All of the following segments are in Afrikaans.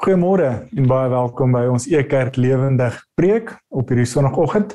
Goeiemôre en baie welkom by ons Ekerk Lewendig Preek op hierdie Sondagoggend.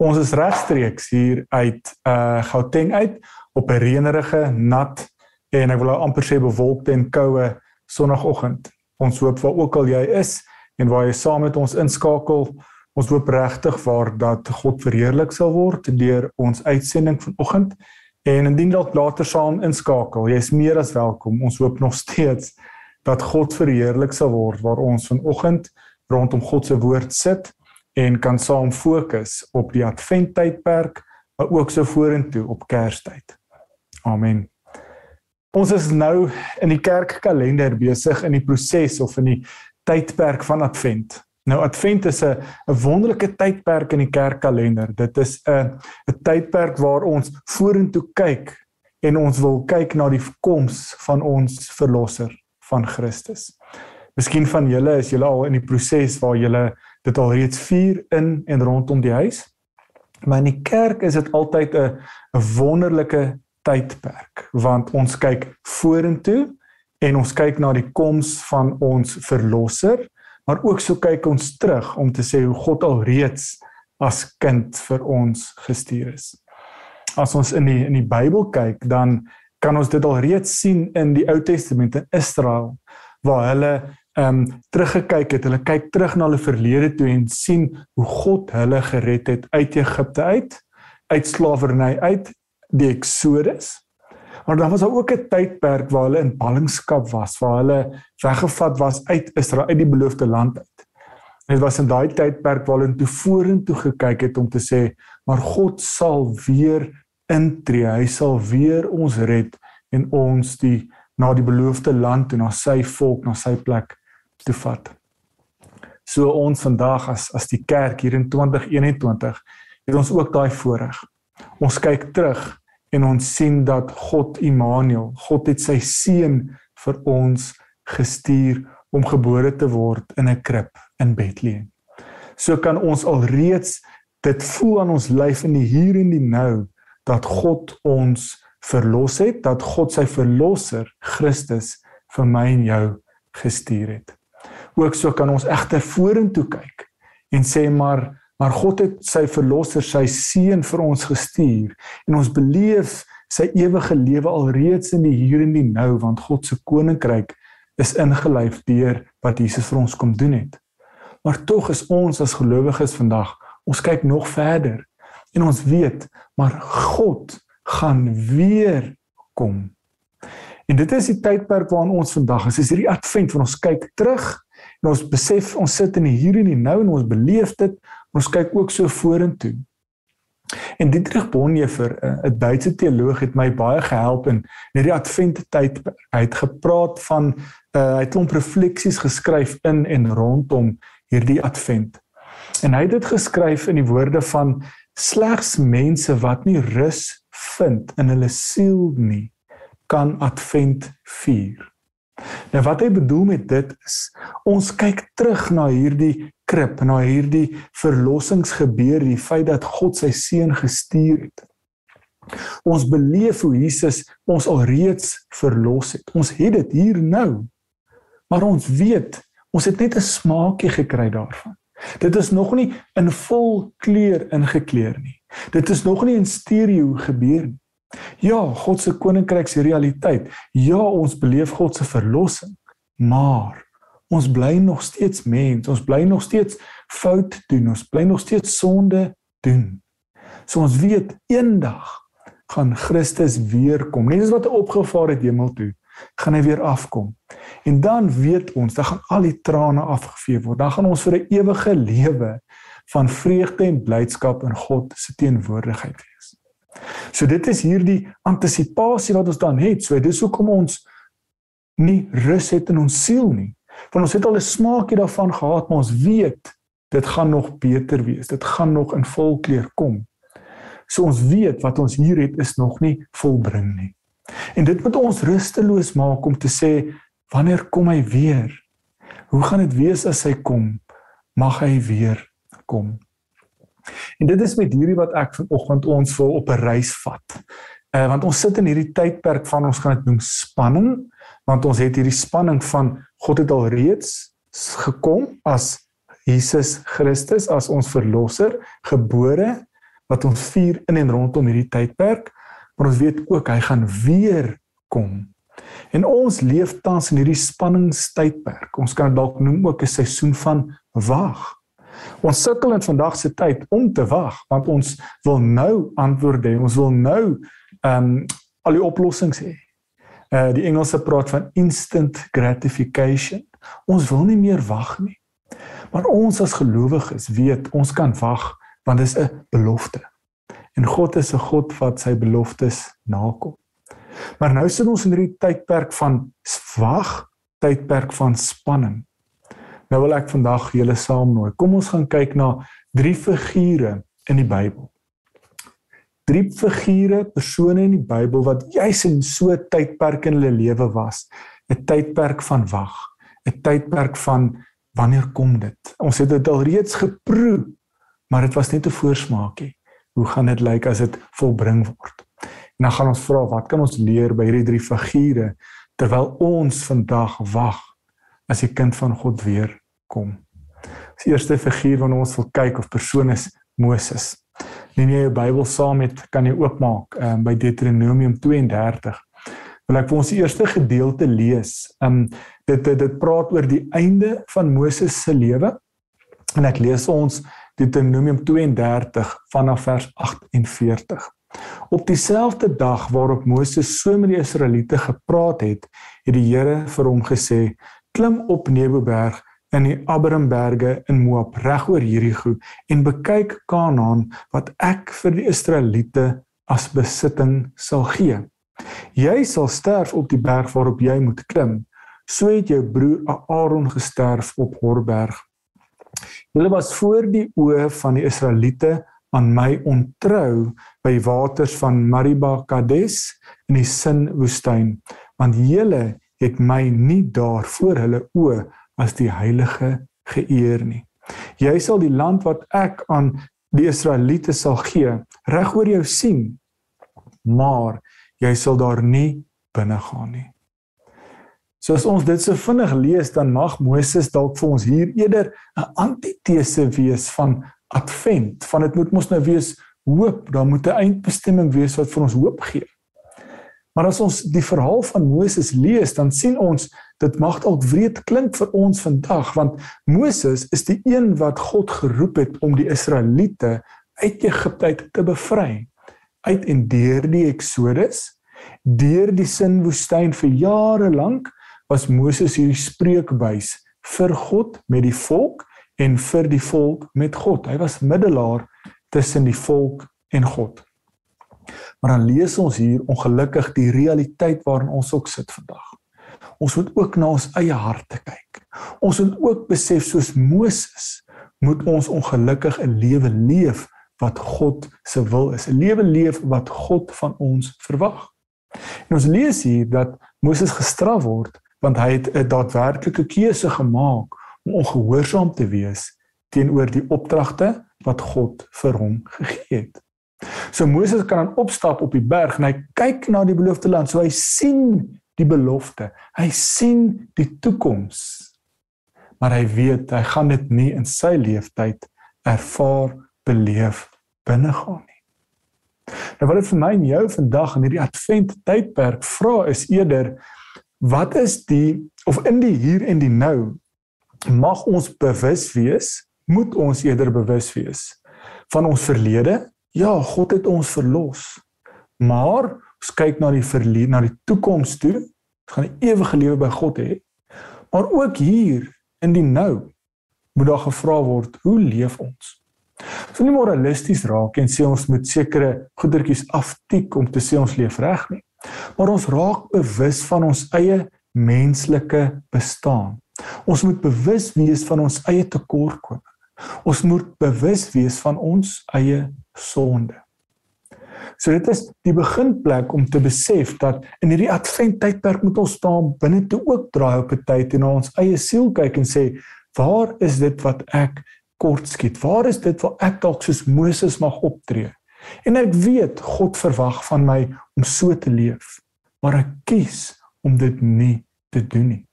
Ons is regstreeks hier uit uh Gauteng uit op 'n reënerige, nat en ek wil amper sê bewolkte en koue Sondagoggend. Ons hoop waar ook al jy is en waar jy saam met ons inskakel, ons hoop regtig waar dat God verheerlik sal word deur ons uitsending vanoggend. En indien dalk later saam inskakel, jy's meer as welkom. Ons hoop nog steeds dat God verheerlik sal word waar ons vanoggend rondom God se woord sit en kan saam fokus op die adventtydperk maar ook so vorentoe op Kerstyd. Amen. Ons is nou in die kerkkalender besig in die proses of in die tydperk van advent. Nou advent is 'n 'n wonderlike tydperk in die kerkkalender. Dit is 'n 'n tydperk waar ons vorentoe kyk en ons wil kyk na die koms van ons verlosser van Christus. Miskien van julle is julle al in die proses waar julle dit al reeds vier in en rondom die huis. Maar in die kerk is dit altyd 'n wonderlike tydperk want ons kyk vorentoe en ons kyk na die koms van ons verlosser, maar ook so kyk ons terug om te sê hoe God al reeds as kind vir ons gestuur is. As ons in die in die Bybel kyk, dan kan ons dit al reeds sien in die Ou Testament in Israel waar hulle ehm um, teruggekyk het. Hulle kyk terug na hulle verlede toe en sien hoe God hulle gered het uit Egipte uit, uit slawerny uit, die Exodus. Maar dan was daar ook 'n tydperk waar hulle in ballingskap was, waar hulle weggevat was uit Israel uit die beloofde land uit. Dit was in daai tydperk waar hulle toe vorentoe gekyk het om te sê, maar God sal weer intree. Hy sal weer ons red en ons die na die beloofde land en na sy volk, na sy plek toe vat. So ons vandag as as die kerk hier in 2021 het ons ook daai voorreg. Ons kyk terug en ons sien dat God Immanuel, God het sy seun vir ons gestuur om gebore te word in 'n krib in Bethlehem. So kan ons alreeds dit voel aan ons lyf in die hier en die nou dat God ons verlos het, dat God sy verlosser Christus vir my en jou gestuur het. Ook so kan ons egter vorentoe kyk en sê maar maar God het sy verlosser, sy seun vir ons gestuur en ons beleef sy ewige lewe alreeds in die hier en die nou want God se koninkryk is ingelyf deur wat Jesus vir ons kom doen het. Maar tog is ons as gelowiges vandag, ons kyk nog verder en ons weet maar God gaan weer kom. En dit is die tydperk waarin ons vandag is. Dis hierdie advent van ons kyk terug en ons besef ons sit in die hier en die nou en ons beleef dit. Ons kyk ook so vorentoe. En Dietrich Bonhoeffer, 'n Duitse teoloog het my baie gehelp in hierdie advent tydperk. Hy het gepraat van uh, hy het 'n klomp refleksies geskryf in en rondom hierdie advent. En hy het dit geskryf in die woorde van slegs mense wat nie rus vind in hulle siel nie kan advent vier. Nou wat hy bedoel met dit is ons kyk terug na hierdie krib, na hierdie verlossingsgebeur, die feit dat God sy seun gestuur het. Ons beleef hoe Jesus ons alreeds verlos het. Ons het dit hier nou. Maar ons weet, ons het net 'n smaakie gekry daarvan. Dit is nog nie in vol kleur ingekleer nie. Dit is nog nie in stereo gebeur nie. Ja, God se koninkryk se realiteit. Ja, ons beleef God se verlossing, maar ons bly nog steeds mens. Ons bly nog steeds fout doen. Ons bly nog steeds sonde doen. So ons weet eendag gaan Christus weer kom. Net soos wat hy opgevaar het hemel toe, gaan hy weer afkom. En dan weet ons, dan gaan al die trane afgevee word. Dan gaan ons vir 'n ewige lewe van vreugde en blydskap in God se teenwoordigheid wees. So dit is hierdie antisisipasie wat ons dan het. So dis hoekom ons nie rus het in ons siel nie. Want ons het al 'n smaakie daarvan gehad, maar ons weet dit gaan nog beter wees. Dit gaan nog in volkleur kom. So ons weet wat ons hier het is nog nie volbring nie. En dit moet ons rusteloos maak om te sê wanneer kom hy weer? Hoe gaan dit wees as hy kom? Mag hy weer kom. En dit is met hierdie wat ek vanoggend ons wil op 'n reis vat. Uh want ons sit in hierdie tydperk van ons gaan dit noem spanning, want ons het hierdie spanning van God het al reeds gekom as Jesus Christus as ons verlosser, gebore wat ons vier in en rondom hierdie tydperk, maar ons weet ook hy gaan weer kom. En ons leef tans in hierdie spanningstydperk. Ons kan dalk noem ook 'n seisoen van wag. Ons sukkel in vandag se tyd om te wag want ons wil nou antwoorde hê. Ons wil nou ehm um, al die oplossings hê. Uh die Engelse praat van instant gratification. Ons wil nie meer wag nie. Maar ons as gelowiges weet ons kan wag want dit is 'n belofte. En God is 'n God wat sy beloftes nakom. Maar nou sit ons in hierdie tydperk van wag, tydperk van spanning. Nou wil ek vandag julle saamnooi. Kom ons gaan kyk na drie figure in die Bybel. Drie figure, persone in die Bybel wat juis in so 'n tydperk in hulle lewe was, 'n tydperk van wag, 'n tydperk van wanneer kom dit? Ons het dit al reeds geproe, maar dit was net 'n voorsmaakie. Hoe gaan dit lyk as dit volbring word? En dan gaan ons vra, wat kan ons leer by hierdie drie figure terwyl ons vandag wag as die kind van God weer kom? Die eerste figuur wat ons wil kyk of persoon is Moses. Neem jy jou Bybel saam met kan jy oopmaak um, by Deuteronomium 32. Wil ek vir ons eerste gedeelte lees. Um dit dit, dit praat oor die einde van Moses se lewe. En ek lees ons Deuteronomium 32 vanaf vers 48. Op dieselfde dag waarop Moses so met die Israeliete gepraat het, het die Here vir hom gesê: "Klim op Neboberg in die Abiramberge in Moab regoor Jerigo en bekyk Kanaan wat ek vir die Israeliete as besitting sal gee. Jy sal sterf op die berg waarop jy moet klim." So het jou broer Aaron gesterf op Horberg. Hulle was voor die oë van die Israeliete aan my ontrou by waters van Mariba Kades in die Sin woestyn, want hulle het my nie daar voor hulle oë as die heilige geëer nie. Jy sal die land wat ek aan die Israeliete sal gee, reg oor jou sien, maar jy sal daar nie binne gaan nie. So as ons dit so vinnig lees, dan mag Moses dalk vir ons hier eerder 'n antitese wees van advent, van dit moet mos nou wees hoop, daar moet 'n eindbestemming wees wat vir ons hoop gee. Maar as ons die verhaal van Moses lees, dan sien ons dit mag dalk wreed klink vir ons vandag, want Moses is die een wat God geroep het om die Israeliete uit Egipte te bevry, uit en deur die Exodus, deur die Sinwoestyn vir jare lank was Moses hierdie spreekbuis vir God met die volk en vir die volk met God. Hy was middelaar tussen die volk en God. Maar dan lees ons hier ongelukkig die realiteit waarin ons ook sit vandag. Ons moet ook na ons eie harte kyk. Ons moet ook besef soos Moses moet ons ongelukkig 'n lewe leef wat God se wil is, 'n lewe leef wat God van ons verwag. En ons lees hier dat Moses gestraf word want hy het 'n daadwerklike keuse gemaak om ongehoorsaam te wees teenoor die opdragte wat God vir hom gegee het. So Moses kan dan opstap op die berg en hy kyk na die beloofde land, so hy sien die belofte. Hy sien die toekoms. Maar hy weet hy gaan dit nie in sy lewenstyd ervaar beleef binnegaan nie. Nou wat ek vir my en jou vandag in hierdie advent tydperk vra is eerder wat is die of in die hier en die nou mag ons bewus wees moet ons eerder bewus wees van ons verlede? Ja God het ons verlos. Maar ons kyk na die verlede na die toekoms toe. Ons gaan 'n ewige lewe by God hê. Maar ook hier in die nou moet daar gevra word hoe leef ons? So nie moralisties raak en sê ons moet sekere goedertjies aftik om te sê ons leef reg nie Maar ons raak bewus van ons eie menslike bestaan. Ons moet bewus wees van ons eie tekortkominge. Ons moet bewus wees van ons eie sonde. So dit is die beginplek om te besef dat in hierdie advent tydperk moet ons staan binne toe ook draai op 'n tyd en na ons eie siel kyk en sê waar is dit wat ek kortskiet? Waar is dit waar ek dalk soos Moses mag optree? En ek weet God verwag van my om so te leef, maar ek kies om dit nie te doen nie.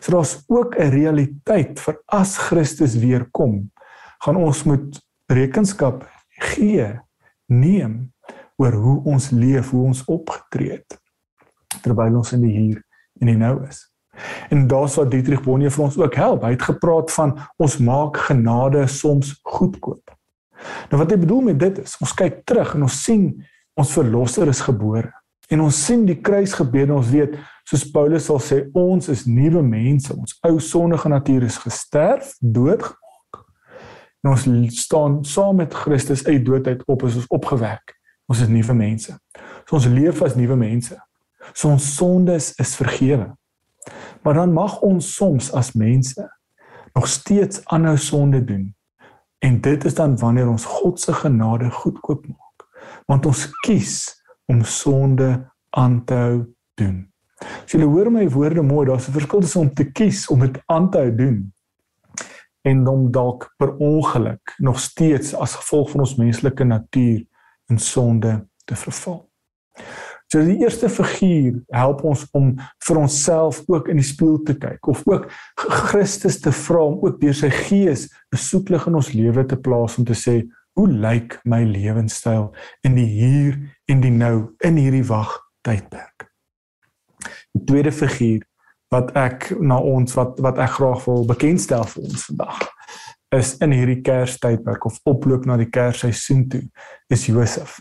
So daar's ook 'n realiteit vir as Christus weer kom, gaan ons moet rekenskap gee, neem oor hoe ons leef, hoe ons opgetree het terwyl ons in die hier en die nou is. En daar's wat Dietrich Bonhoeffer vir ons ook help. Hy het gepraat van ons maak genade soms goedkoop. Nou wat hy bedoel met dit is, ons kyk terug en ons sien ons verlosser is gebore. En ons sien die kruis gebeur en ons weet soos Paulus sal sê ons is nuwe mense. Ons ou sondige natuur is gesterf, doodgemaak. En ons staan saam met Christus uit doodheid op as ons opgewek. Ons is nuwe mense. So ons leef as nuwe mense. So ons sondes is vergewe. Maar dan mag ons soms as mense nog steeds aanhou sonde doen. En dit is dan wanneer ons God se genade goedkoop maak. Want ons kies om sonde aan te hou doen. As jy hoor my woorde mooi, daar's 'n verskil tussen om te kies om dit aan te hou doen en om dalk per ongeluk nog steeds as gevolg van ons menslike natuur in sonde te verval. So die eerste figuur help ons om vir onsself ook in die spieël te kyk of ook Christus te vra om ook deur sy gees besoeklig in ons lewe te plaas om te sê hoe lyk my lewenstyl in die hier en die nou in hierdie wag tydperk. Die tweede figuur wat ek na ons wat wat ek graag wil bekendstel vir ons vandag is in hierdie Kerstydperk of oploop na die Kersseisoen toe is Josef.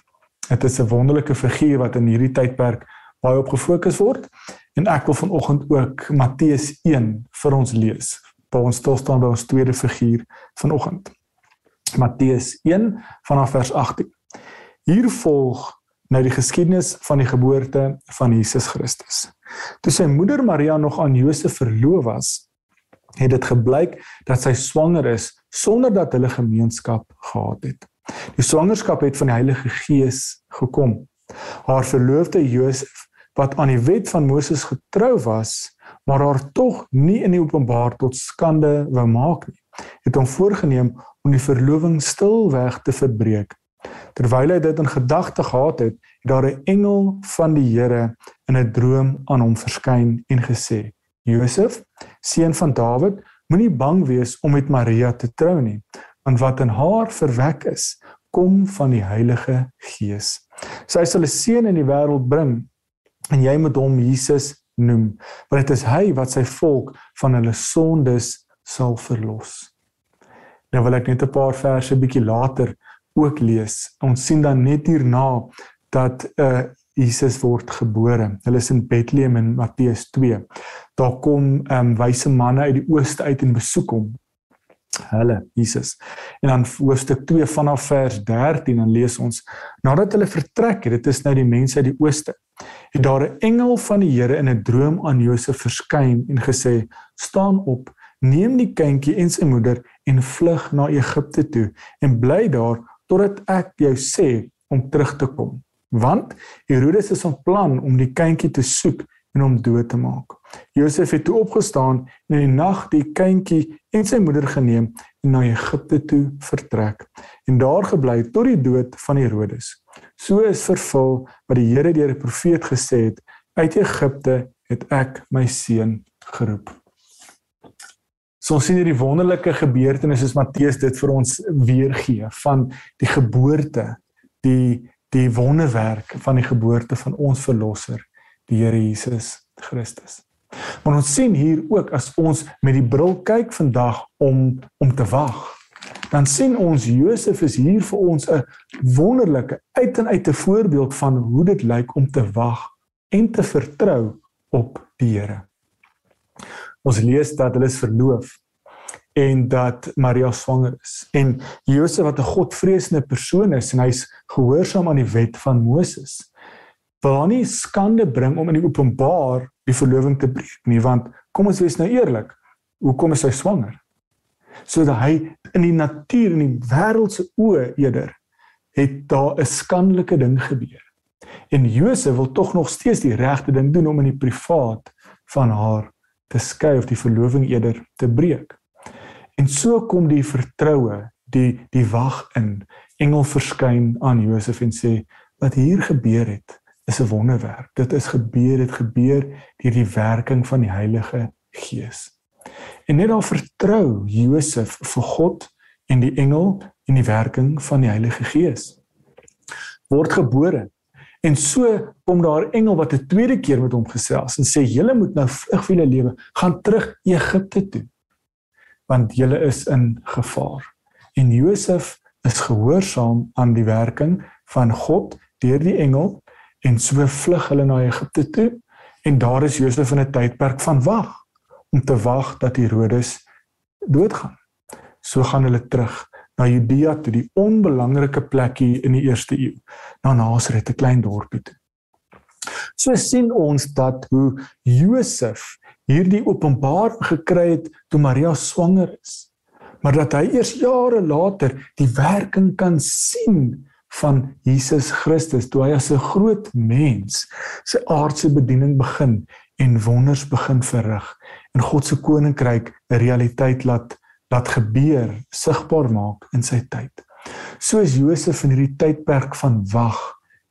Dit is 'n wonderlike figuur wat in hierdie tydperk baie op gefokus word en ek wil vanoggend ook Matteus 1 vir ons lees. Waar ons stil staan by ons tweede figuur vanoggend. Matteus 1 vanaf vers 18. Hier volg nou die geskiedenis van die geboorte van Jesus Christus. Toe sy moeder Maria nog aan Josef verloof was, het dit gebleik dat sy swanger is sonder dat hulle gemeenskap gehad het. Die swangerskap het van die Heilige Gees gekom. Haar verloofde Josef wat aan die wet van Moses getrou was, maar haar tog nie in die openbaar tot skande wou maak nie, het hom voorgenem om die verloving stilweg te verbreek. Terwyl hy dit in gedagte gehad het, het daar 'n engel van die Here in 'n droom aan hom verskyn en gesê: "Josef, seun van Dawid, moenie bang wees om met Maria te trou nie, want wat in haar verwek is, kom van die Heilige Gees. Sy sal 'n seun in die wêreld bring en jy moet hom Jesus noem, want dit is hy wat sy volk van hulle sondes sal verlos. Nou wil ek net 'n paar verse bietjie later ook lees. Ons sien dan net hierna dat 'n uh, Jesus word gebore. Hulle is in Bethlehem in Matteus 2. Daar kom ehm um, wyse manne uit die ooste uit en besoek hom hulle Jesus. En dan hoofstuk 2 vanaf vers 13 dan lees ons nadat hulle vertrek het, dit is nou die mense uit die ooste. Het daar 'n engel van die Here in 'n droom aan Josef verskyn en gesê: "Staan op, neem die kindjie en sy moeder en vlug na Egipte toe en bly daar totdat ek jou sê om terug te kom." Want Herodes is van plan om die kindjie te soek en hom dood te maak. Josef het toe opgestaan en in die nag die kindjie en sy moeder geneem en na Egipte toe vertrek en daar gebly tot die dood van Herodes. So is vervul wat die Here deur die profeet gesê het: Uit Egipte het ek my seun geroep. So ons sien hierdie wonderlike gebeurtenisse is Matteus dit vir ons weergee van die geboorte, die die wonderwerk van die geboorte van ons verlosser, die Here Jesus Christus. Maar ons sien hier ook as ons met die bril kyk vandag om om te wag. Dan sien ons Josef is hier vir ons 'n wonderlike uit en uit 'n voorbeeld van hoe dit lyk om te wag en te vertrou op die Here. Ons lees dat hulle is verloof en dat Maria swanger is en Josef wat 'n godvreesende persoon is en hy's gehoorsaam aan die wet van Moses wil hy nie skande bring om in die openbaar die verloving te breek nie want kom ons wees nou eerlik hoekom is hy swanger? Sodat hy in die natuur in die wêreld se oë eerder het daar 'n skandelike ding gebeur. En Josef wil tog nog steeds die regte ding doen om in die privaat van haar te skei of die verloving eerder te breek. En so kom die vertroue die die wag in. Engel verskyn aan Josef en sê wat hier gebeur het is 'n wonderwerk. Dit is gebeur, dit gebeur deur die werking van die Heilige Gees. En net daar vertrou Josef vir God en die engel en die werking van die Heilige Gees. Word gebore En so kom daar 'n engel wat 'n tweede keer met hom gesels en sê julle moet nou vlug vir julle lewe, gaan terug Egipte toe. Want julle is in gevaar. En Josef is gehoorsaam aan die werking van God deur die engel en so vlug hulle na Egipte toe en daar is Josef in 'n tydperk van wag om te wag dat Herodes doodgaan. So gaan hulle terug na Judea toe, die onbelangrike plekkie in die eerste eeu, na Nasaret, 'n klein dorpie toe. So sien ons dat hoe Josef hierdie openbaar gekry het toe Maria swanger is, maar dat hy eers jare later die werking kan sien van Jesus Christus toe hy as 'n groot mens sy aardse bediening begin en wonders begin verrig en God se koninkryk 'n realiteit laat laat gebeur, sigbaar maak in sy tyd. So is Josef in hierdie tydperk van wag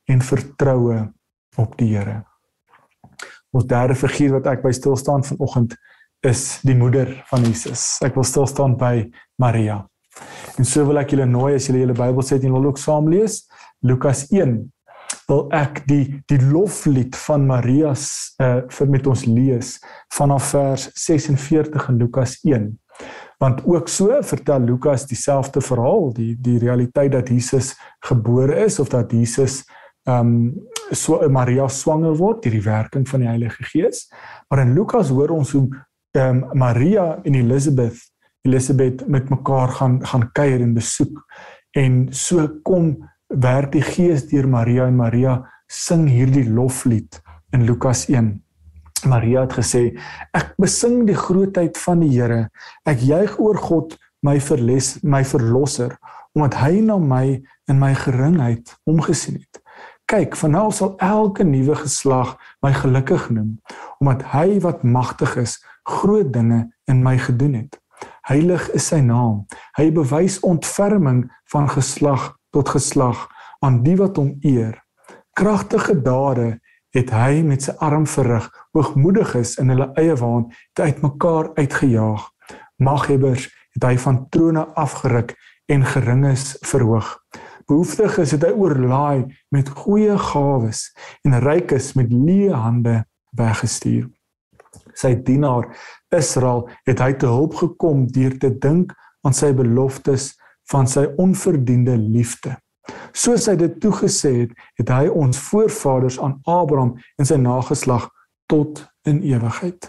en vertroue op die Here. Ons derde figuur wat ek by stil staan vanoggend is die moeder van Jesus. Ek wil stil staan by Maria. En so wil ek julle nooi as julle julle Bybel het en wil ook saam lees Lukas 1 wil ek die die loflied van Maria uh, vir met ons lees vanaf vers 46 in Lukas want ook so vertel Lukas dieselfde verhaal die die realiteit dat Jesus gebore is of dat Jesus ehm um, so Maria swanger word deur die werking van die Heilige Gees. Maar in Lukas hoor ons hoe ehm um, Maria en Elisabeth Elisabeth met mekaar gaan gaan kuier en besoek en so kom werk die Gees deur Maria en Maria sing hierdie loflied in Lukas 1 Maria het gesê ek besing die grootheid van die Here. Ek juig oor God my verles my verlosser omdat hy na my in my geringheid omgesien het. Kyk, vanal sal elke nuwe geslag my gelukkig noem omdat hy wat magtig is groot dinge in my gedoen het. Heilig is sy naam. Hy bewys ontferming van geslag tot geslag aan die wat hom eer. Kragtige dade het hy met sy arm verrig hoogmoediges in hulle eie waan te uitmekaar uitgejaag maghebbers het hy van trone afgeruk en geringes verhoog behoeftiges het hy oorlaai met goeie gawes en rykes met leë hande weggestuur sy dienaar Israel het hy te hulp gekom deur te dink aan sy beloftes van sy onverdiende liefde Soos hy dit toegesê het, het hy ons voorvaders aan Abraham en sy nageslag tot in ewigheid.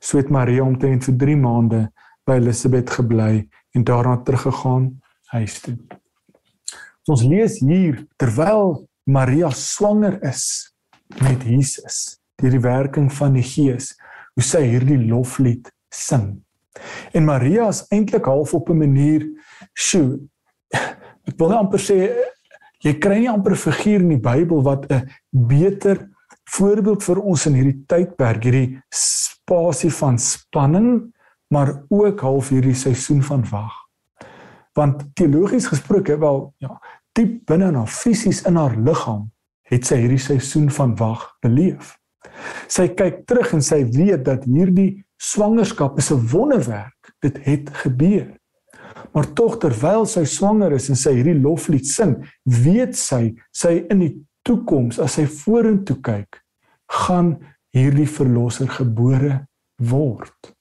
So het Maria omtrent vir 3 maande by Elisabeth gebly en daarna teruggegaan huis toe. So ons lees hier terwyl Maria swanger is met Jesus deur die werking van die Gees, hoe sy hierdie loflied sing. En Maria is eintlik half op 'n manier, sjoe, ek wil amper sê jy kry nie amper 'n figuur in die Bybel wat 'n beter voorbeeld vir ons in hierdie tydperk, hierdie spasie van spanning, maar ook half hierdie seisoen van wag. Want teologies gesproke, wel ja, diep binne in haar fisies in haar liggaam het sy hierdie seisoen van wag beleef. Sy kyk terug en sy weet dat hierdie swangerskap is 'n wonderwerk. Dit het gebeur. Maar tog terwyl sy swanger is en sy hierdie loflied sing, weet sy sy in die toekoms as sy vorentoe kyk, gaan hierdie verlosser gebore word.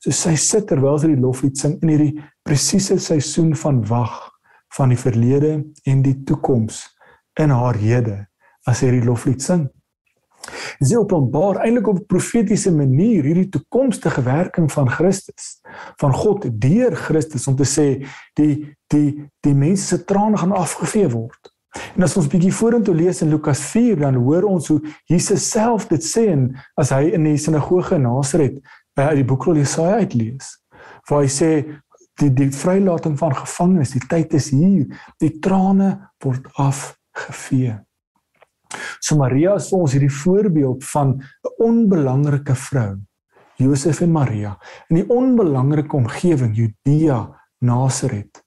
So sy sit terwyl sy die loflied sing in hierdie presiese seisoen van wag van die verlede en die toekoms in haar hede as sy hierdie loflied sing. Sy openbaar eintlik op profetiese manier hierdie toekomstige werking van Christus, van God deur Christus om te sê die die die mense se trane gaan afgevee word. En as ons bietjie vorentoe lees in Lukas 4, dan hoor ons hoe Jesus self dit sê en as hy in die sinagoge in Nasaret by uit die boekrol Jesaja uitlees, waar hy sê die die vrylating van gevangenes, die tyd is hier, die trane word afgevee. So Maria is vir ons hierdie voorbeeld van 'n onbelangrike vrou, Josef en Maria, in die onbelangrike omgewing Judea, Nasaret,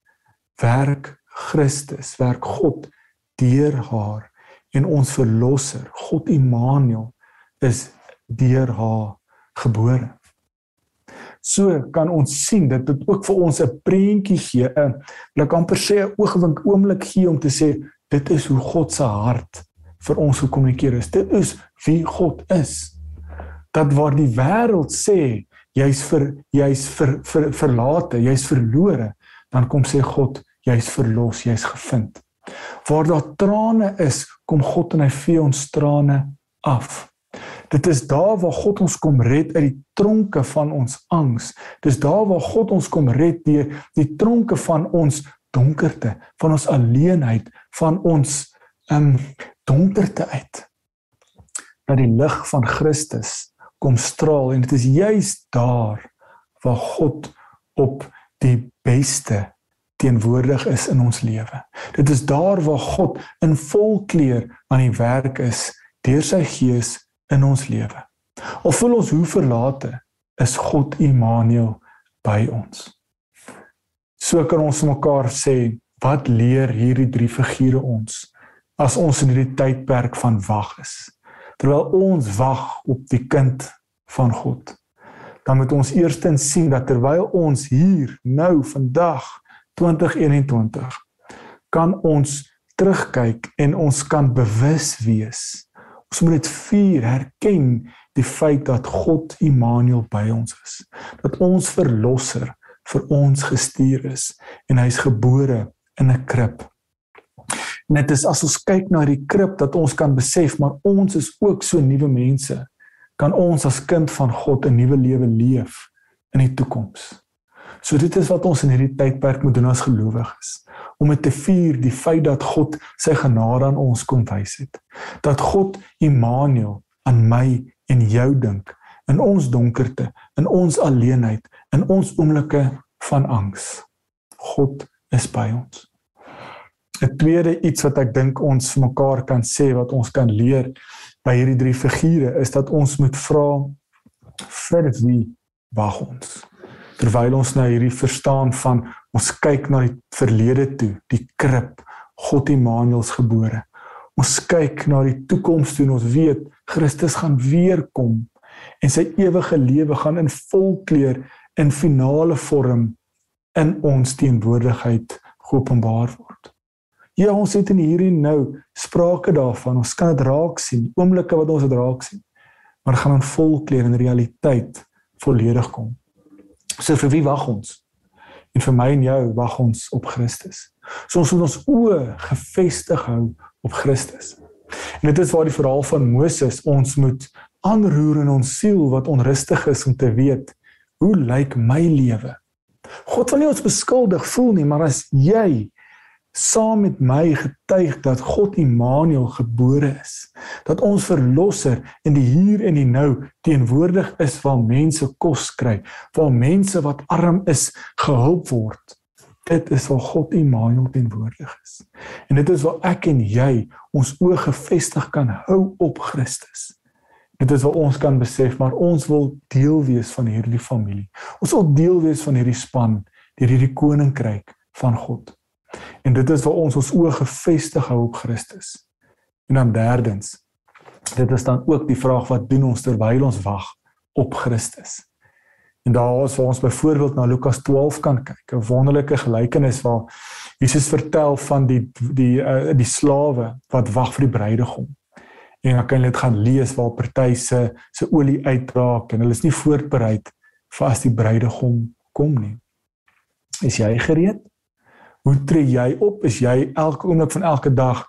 werk Christus, werk God deur haar. En ons verlosser, God Immanuel, is deur haar gebore. So kan ons sien dit dit ook vir ons 'n prentjie gee, 'n ek amper sê 'n oogwink oomblik gee om te sê dit is hoe God se hart vir ons gekommunikeer is. Dit is wie God is. Dat waar die wêreld sê jy's vir jy's vir, vir verlate, jy's verlore, dan kom sê God jy's verlos, jy's gevind. Waar daar trane is, kom God en hy vee ons trane af. Dit is daar waar God ons kom red uit die tronke van ons angs. Dis daar waar God ons kom red deur die tronke van ons donkerte, van ons alleenheid, van ons um donkerte uit. Dat die lig van Christus kom straal en dit is juis daar waar God op die beste teenwoordig is in ons lewe. Dit is daar waar God in volkleur aan die werk is deur sy gees in ons lewe. Of voel ons hoe verlate is God Immanuel by ons. So kan ons mekaar sê wat leer hierdie drie figure ons as ons in hierdie tydperk van wag is. Terwyl ons wag op die kind van God, dan moet ons eerstens sien dat terwyl ons hier nou vandag 2021 kan ons terugkyk en ons kan bewus wees. Ons moet dit vier, herken die feit dat God Immanuel by ons is. Dat ons verlosser vir ons gestuur is en hy's gebore in 'n krib. En dit is as ons kyk na die krib dat ons kan besef maar ons is ook so nuwe mense. Kan ons as kind van God 'n nuwe lewe leef in die toekoms? So dit is wat ons in hierdie tydperk moet doen as gelowiges om dit te vier die feit dat God sy genade aan ons kom wys het. Dat God Immanuel aan my en jou dink in ons donkerte, in ons alleenheid, in ons oomblikke van angs. God is by ons. 'n Tweede iets wat ek dink ons vir mekaar kan sê wat ons kan leer by hierdie drie figure is dat ons moet vra vir wie wag ons terwyl ons nou hierdie verstaan van ons kyk na die verlede toe, die krib, God Immanuels gebore. Ons kyk na die toekoms toe en ons weet Christus gaan weer kom en sy ewige lewe gaan in volkleur in finale vorm in ons teenwoordigheid geopenbaar word. Ja, ons het in hierdie nou sprake daarvan. Ons kan dit raak sien, oomblikke wat ons dit raak sien. Maar gaan in volkleur en realiteit volledig kom. So vir wie wag ons? En vir my en jou wag ons op Christus. So ons moet ons oë gefestig hou op Christus. En dit is waar die verhaal van Moses ons moet aanroer in ons siel wat onrustig is om te weet hoe lyk my lewe? God wil nie ons beskuldig voel nie, maar as jy saam met my getuig dat God Immanuel gebore is. Dat ons verlosser in die hier en die nou teenwoordig is waar mense kos kry, waar mense wat arm is gehelp word. Dit is waar God Immanuel teenwoordig is. En dit is waar ek en jy ons oë gefestig kan hou op Christus. Dit is waar ons kan besef maar ons wil deel wees van hierdie familie. Ons wil deel wees van hierdie span, hierdie koninkryk van God. En dit is waar ons ons oë gefestig hou op Christus. En dan derdens, dit is dan ook die vraag wat doen ons terwyl ons wag op Christus. En daar is waar ons byvoorbeeld na Lukas 12 kan kyk, 'n wonderlike gelykenis waar Jesus vertel van die die uh, die slawe wat wag vir die bruidegom. En dan kan jy dit gaan lees waar party se se olie uitraak en hulle is nie voorberei vir as die bruidegom kom nie. Is jy gereed? Hoe tree jy op? Is jy elke oomblik van elke dag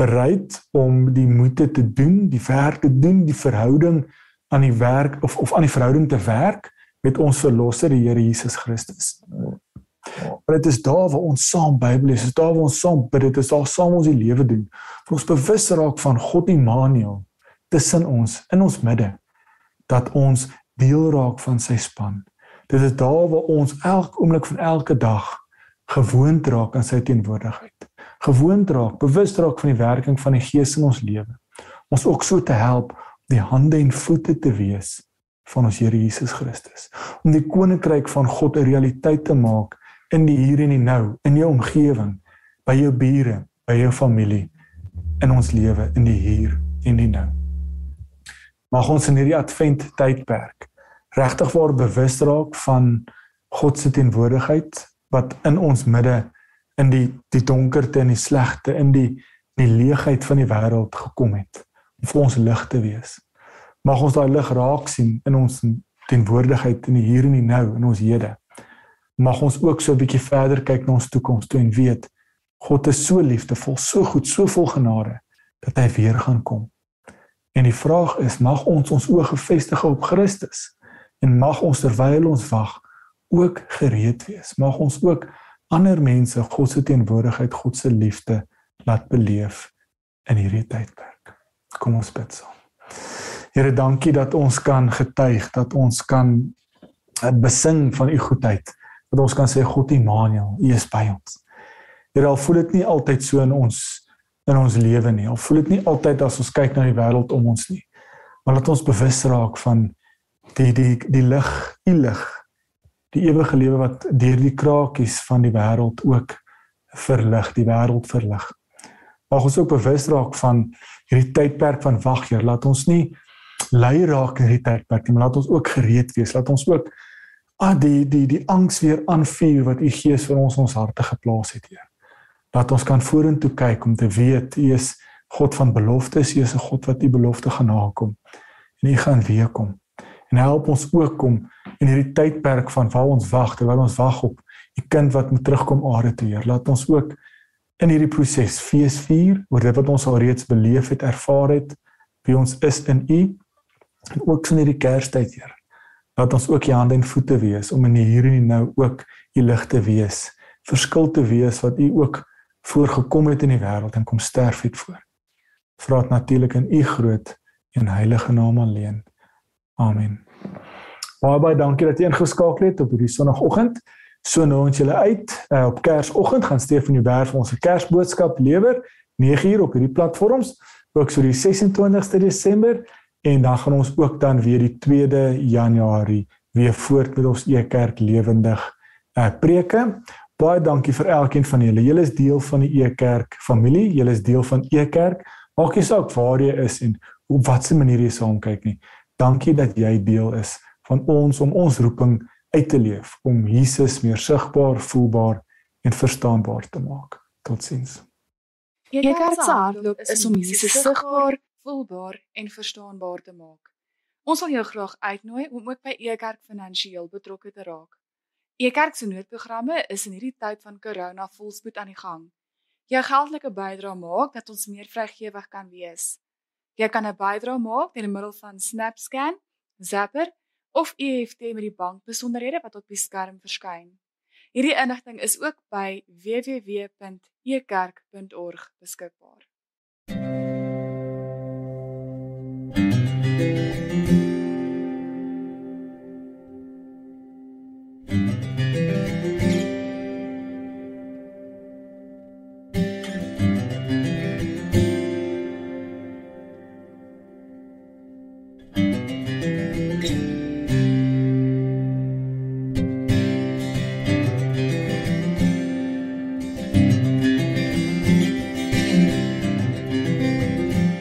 bereid om die moeite te doen, die werk te doen, die verhouding aan die werk of of aan die verhouding te werk met ons verlosser die Here Jesus Christus? Maar dit is daar waar ons saam Bybel lees, dit is daar waar ons saam bid, dit is daar saam ons die lewe doen. Vir ons bewus raak van God Immanuel tussen ons in ons midde dat ons deel raak van sy span. Dit is daar waar ons elke oomblik van elke dag gewoond raak aan sy teenwoordigheid. Gewoond raak, bewus raak van die werking van die Gees in ons lewe. Ons ook so te help die hande en voete te wees van ons Here Jesus Christus om die koninkryk van God 'n realiteit te maak in die hier en die nou, in jou omgewing, by jou bure, by jou familie, in ons lewe in die hier en die nou. Mag ons in hierdie advent tydperk regtig waar bewus raak van God se teenwoordigheid wat in ons midde in die die donkerte en die slegte in die die leegheid van die wêreld gekom het om vir ons lig te wees. Mag ons daai lig raak sien in ons teenwoordigheid in die hier en die nou in ons hede. Mag ons ook so 'n bietjie verder kyk na ons toekoms toe en weet God is so liefdevol, so goed, so vol genade dat hy weer gaan kom. En die vraag is, mag ons ons oë gefestig op Christus en mag ons terwyl ons wag ook gereed wees. Mag ons ook ander mense God se teenwoordigheid, God se liefde laat beleef in hierdie tydperk. Kom ons bid saam. Here, dankie dat ons kan getuig, dat ons kan eh, besing van u goedheid. Dat ons kan sê God Immanuel, u is by ons. Here, al voel dit nie altyd so in ons in ons lewe nie. Al voel dit nie altyd as ons kyk na die wêreld om ons nie. Maar laat ons bewus raak van die die die lig, u lig die ewige lewe wat deur die krakies van die wêreld ook verlig, die wêreld verlig. Mag ons ook bewus raak van hierdie tydperk van wag, Heer, laat ons nie lei raak in hierdie tydperk nie, maar laat ons ook gereed wees, laat ons ook ah die die die angs weer aanvuur wat u Gees vir ons ons harte geplaas het, Heer. Laat ons kan vorentoe kyk om te weet u is God van beloftes, u is 'n God wat u belofte gaan nakom. En u gaan weer kom. En help ons ook om in hierdie tydperk van waar ons wag terwyl ons wag op die kind wat moet terugkom aarde toe Heer. Laat ons ook in hierdie proses fees vier oor dit wat ons al reeds beleef het ervaar het wie ons is in u en ook in hierdie kerstyd Heer. Laat ons ook die hande en voete wees om in hier en nou ook u lig te wees verskil te wees wat u ook voorgekom het in die wêreld en kom sterf het voor. Vra dit natuurlik in u groot en heilige naam alleen. Amen Baie baie dankie dat jy ingeskakel het op hierdie sonoggend. So nou ons julle uit uh, op Kersoggend gaan Stefan vir ons 'n Kersboodskap lewer 9uur op hierdie platforms ook so die 26ste Desember en dan gaan ons ook dan weer die 2de Januarie weer voort met ons Ekerk lewendig uh, preke. Baie dankie vir elkeen van julle. Julle is deel van die Ekerk familie. Julle is deel van Ekerk. Maak nie saak waar jy is en op watter manier jy saam kyk nie. Dankie dat jy deel is van ons om ons roeping uit te leef om Jesus meer sigbaar, voelbaar en verstaanbaar te maak. Totsiens. Ekerk se hardloop is om Jesus sigbaar, voelbaar en verstaanbaar te maak. Ons wil jou graag uitnooi om ook by Ekerk finansiëel betrokke te raak. Ekerk se noodprogramme is in hierdie tyd van corona volspoed aan die gang. Jou geldelike bydrae maak dat ons meer vrygewig kan wees. Jy kan 'n bydrae maak deur middel van SnapScan, Zapper of EFT met die bankbesonderhede wat op die skerm verskyn. Hierdie inligting is ook by www.ekerk.org beskikbaar. Thank you.